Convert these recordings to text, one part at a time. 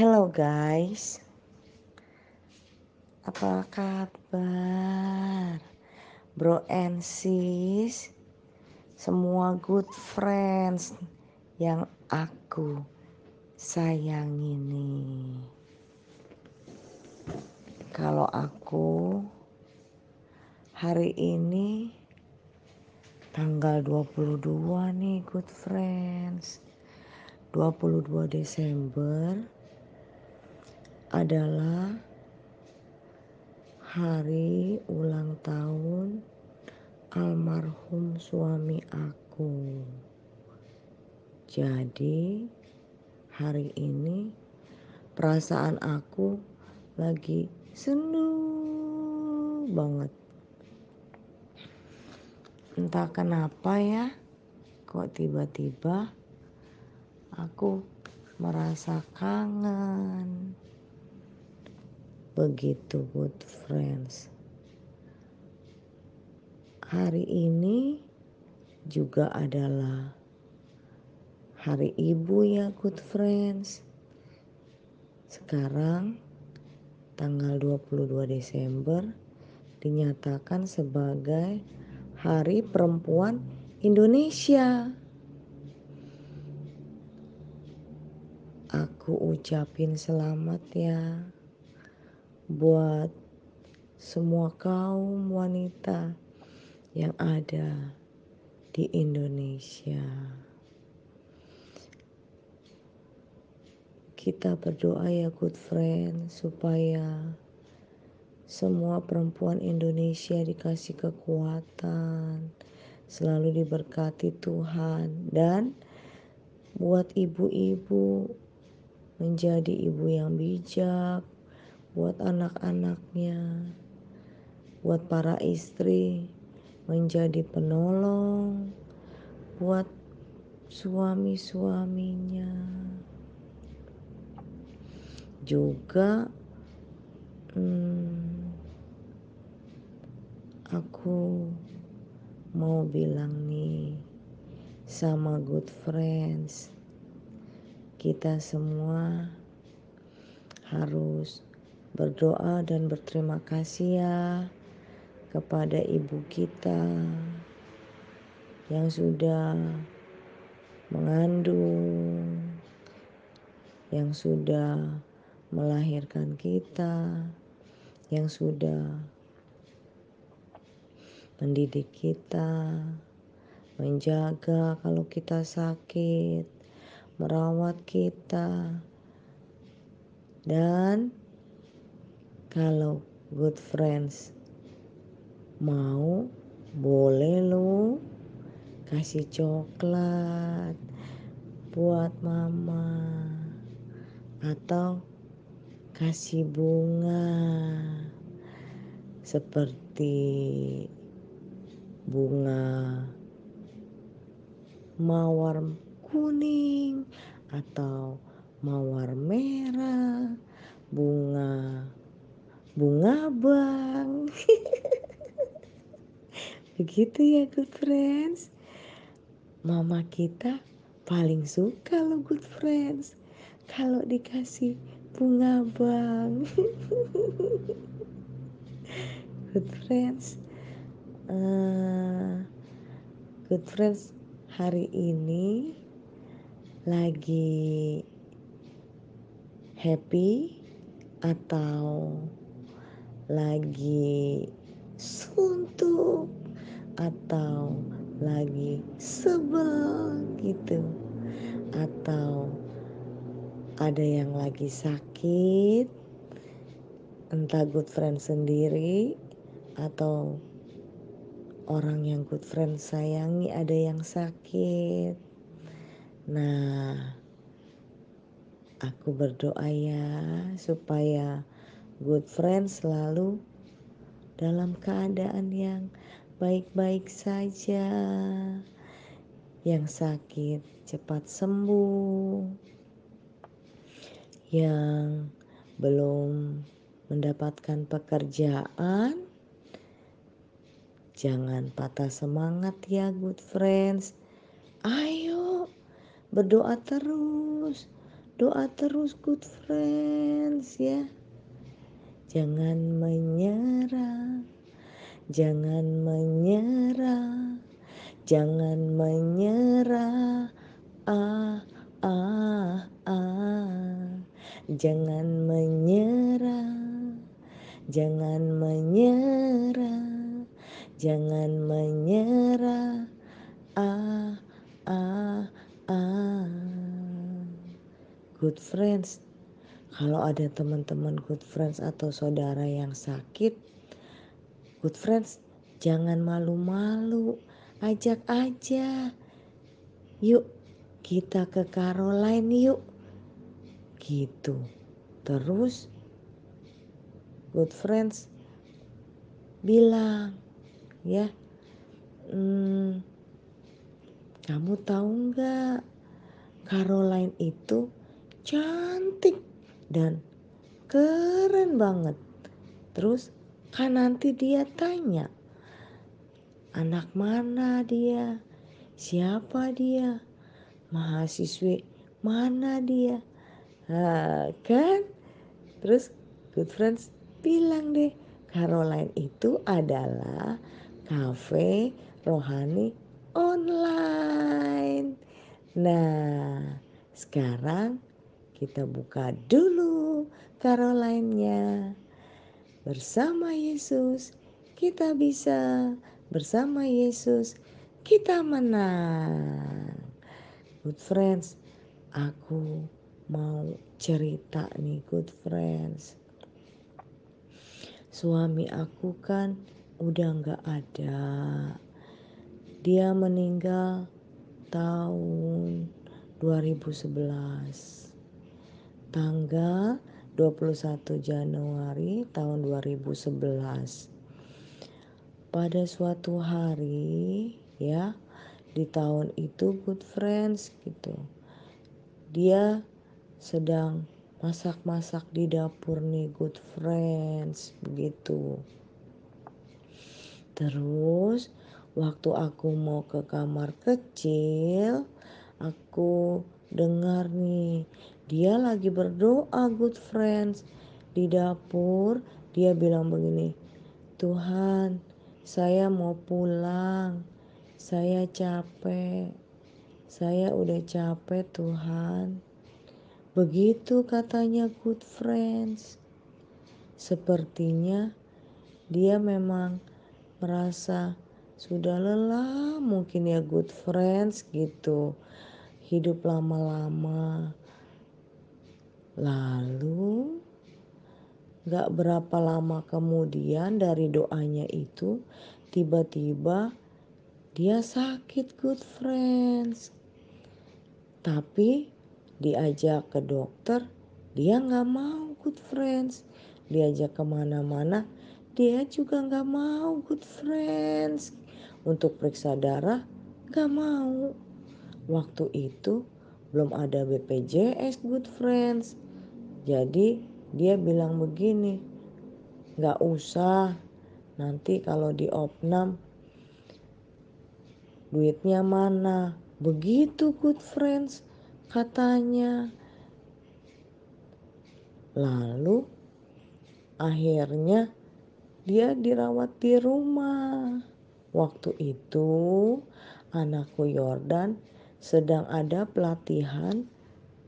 Hello guys, apa kabar? Bro and sis, semua good friends yang aku sayang ini. Kalau aku hari ini tanggal 22 nih good friends. 22 Desember adalah hari ulang tahun almarhum suami aku. Jadi, hari ini perasaan aku lagi sendu banget. Entah kenapa ya, kok tiba-tiba aku merasa kangen begitu good friends. Hari ini juga adalah hari ibu ya good friends. Sekarang tanggal 22 Desember dinyatakan sebagai Hari Perempuan Indonesia. Aku ucapin selamat ya buat semua kaum wanita yang ada di Indonesia. Kita berdoa ya good friend supaya semua perempuan Indonesia dikasih kekuatan, selalu diberkati Tuhan dan buat ibu-ibu menjadi ibu yang bijak, buat anak-anaknya, buat para istri menjadi penolong, buat suami-suaminya. Juga hmm, aku mau bilang nih sama good friends, kita semua harus berdoa dan berterima kasih ya kepada ibu kita yang sudah mengandung, yang sudah melahirkan kita, yang sudah mendidik kita, menjaga kalau kita sakit, merawat kita, dan kalau good friends mau boleh lo kasih coklat buat mama. Atau kasih bunga. Seperti bunga mawar kuning atau mawar merah. Bunga bunga bang. Begitu ya good friends. Mama kita paling suka lo good friends. Kalau dikasih bunga bang. Good friends. Uh, good friends hari ini lagi happy atau lagi suntuk atau lagi sebel gitu. Atau ada yang lagi sakit entah good friend sendiri atau orang yang good friend sayangi ada yang sakit. Nah aku berdoa ya supaya good friend selalu dalam keadaan yang baik-baik saja. Yang sakit cepat sembuh. Yang belum mendapatkan pekerjaan, jangan patah semangat ya good friends. Ayo berdoa terus. doa terus good friends ya jangan menyerah. Jangan menyerah. Jangan menyerah. Ah ah ah. Jangan menyerah. Jangan menyerah. Jangan menyerah. Ah ah ah. Good friends kalau ada teman-teman good friends atau saudara yang sakit good friends jangan malu-malu. Ajak aja. Yuk kita ke Caroline yuk. Gitu. Terus good friends bilang ya hmm, kamu tahu nggak? Caroline itu cantik dan keren banget. Terus kan nanti dia tanya anak mana dia? Siapa dia? Mahasiswi mana dia? Nah, kan? Terus good friends bilang deh Caroline itu adalah cafe rohani online. Nah sekarang kita buka dulu Caroline-nya bersama Yesus kita bisa. Bersama Yesus kita menang. Good friends aku mau cerita nih good friends. Suami aku kan udah nggak ada. Dia meninggal tahun 2011 tanggal 21 Januari tahun 2011 pada suatu hari ya di tahun itu good friends gitu. Dia sedang masak-masak di dapur nih good friends begitu. Terus waktu aku mau ke kamar kecil aku dengar nih. Dia lagi berdoa good friends. Di dapur dia bilang begini Tuhan saya mau pulang. Saya capek. Saya udah capek Tuhan. Begitu katanya good friends. Sepertinya dia memang merasa sudah lelah mungkin ya good friends gitu. Hidup lama-lama. Lalu gak berapa lama kemudian dari doanya itu tiba-tiba dia sakit good friends. Tapi diajak ke dokter dia nggak mau good friends diajak ke mana-mana dia juga nggak mau good friends untuk periksa darah nggak mau waktu itu belum ada BPJS good friends jadi dia bilang begini nggak usah nanti kalau di opnam duitnya mana begitu good friends katanya. Lalu akhirnya dia dirawat di rumah. Waktu itu anakku Yordan sedang ada pelatihan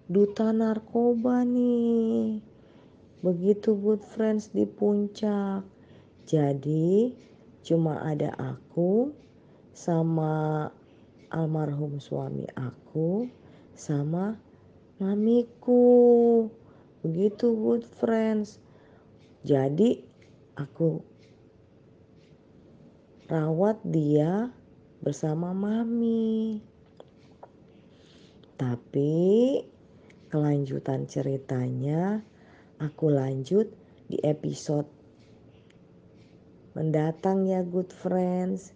duta narkoba nih. Begitu good friends di puncak. Jadi cuma ada aku sama almarhum suami aku sama mamiku. Begitu good friends. Jadi aku rawat dia bersama mami. Tapi kelanjutan ceritanya aku lanjut di episode mendatang ya good friends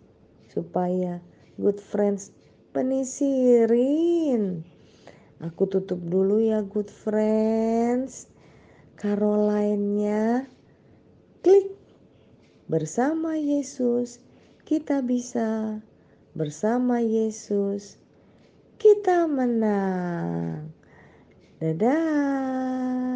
supaya good friends penisirin Aku tutup dulu ya good friends. Caroline-nya klik. Bersama Yesus kita bisa. Bersama Yesus kita menang. Dadah.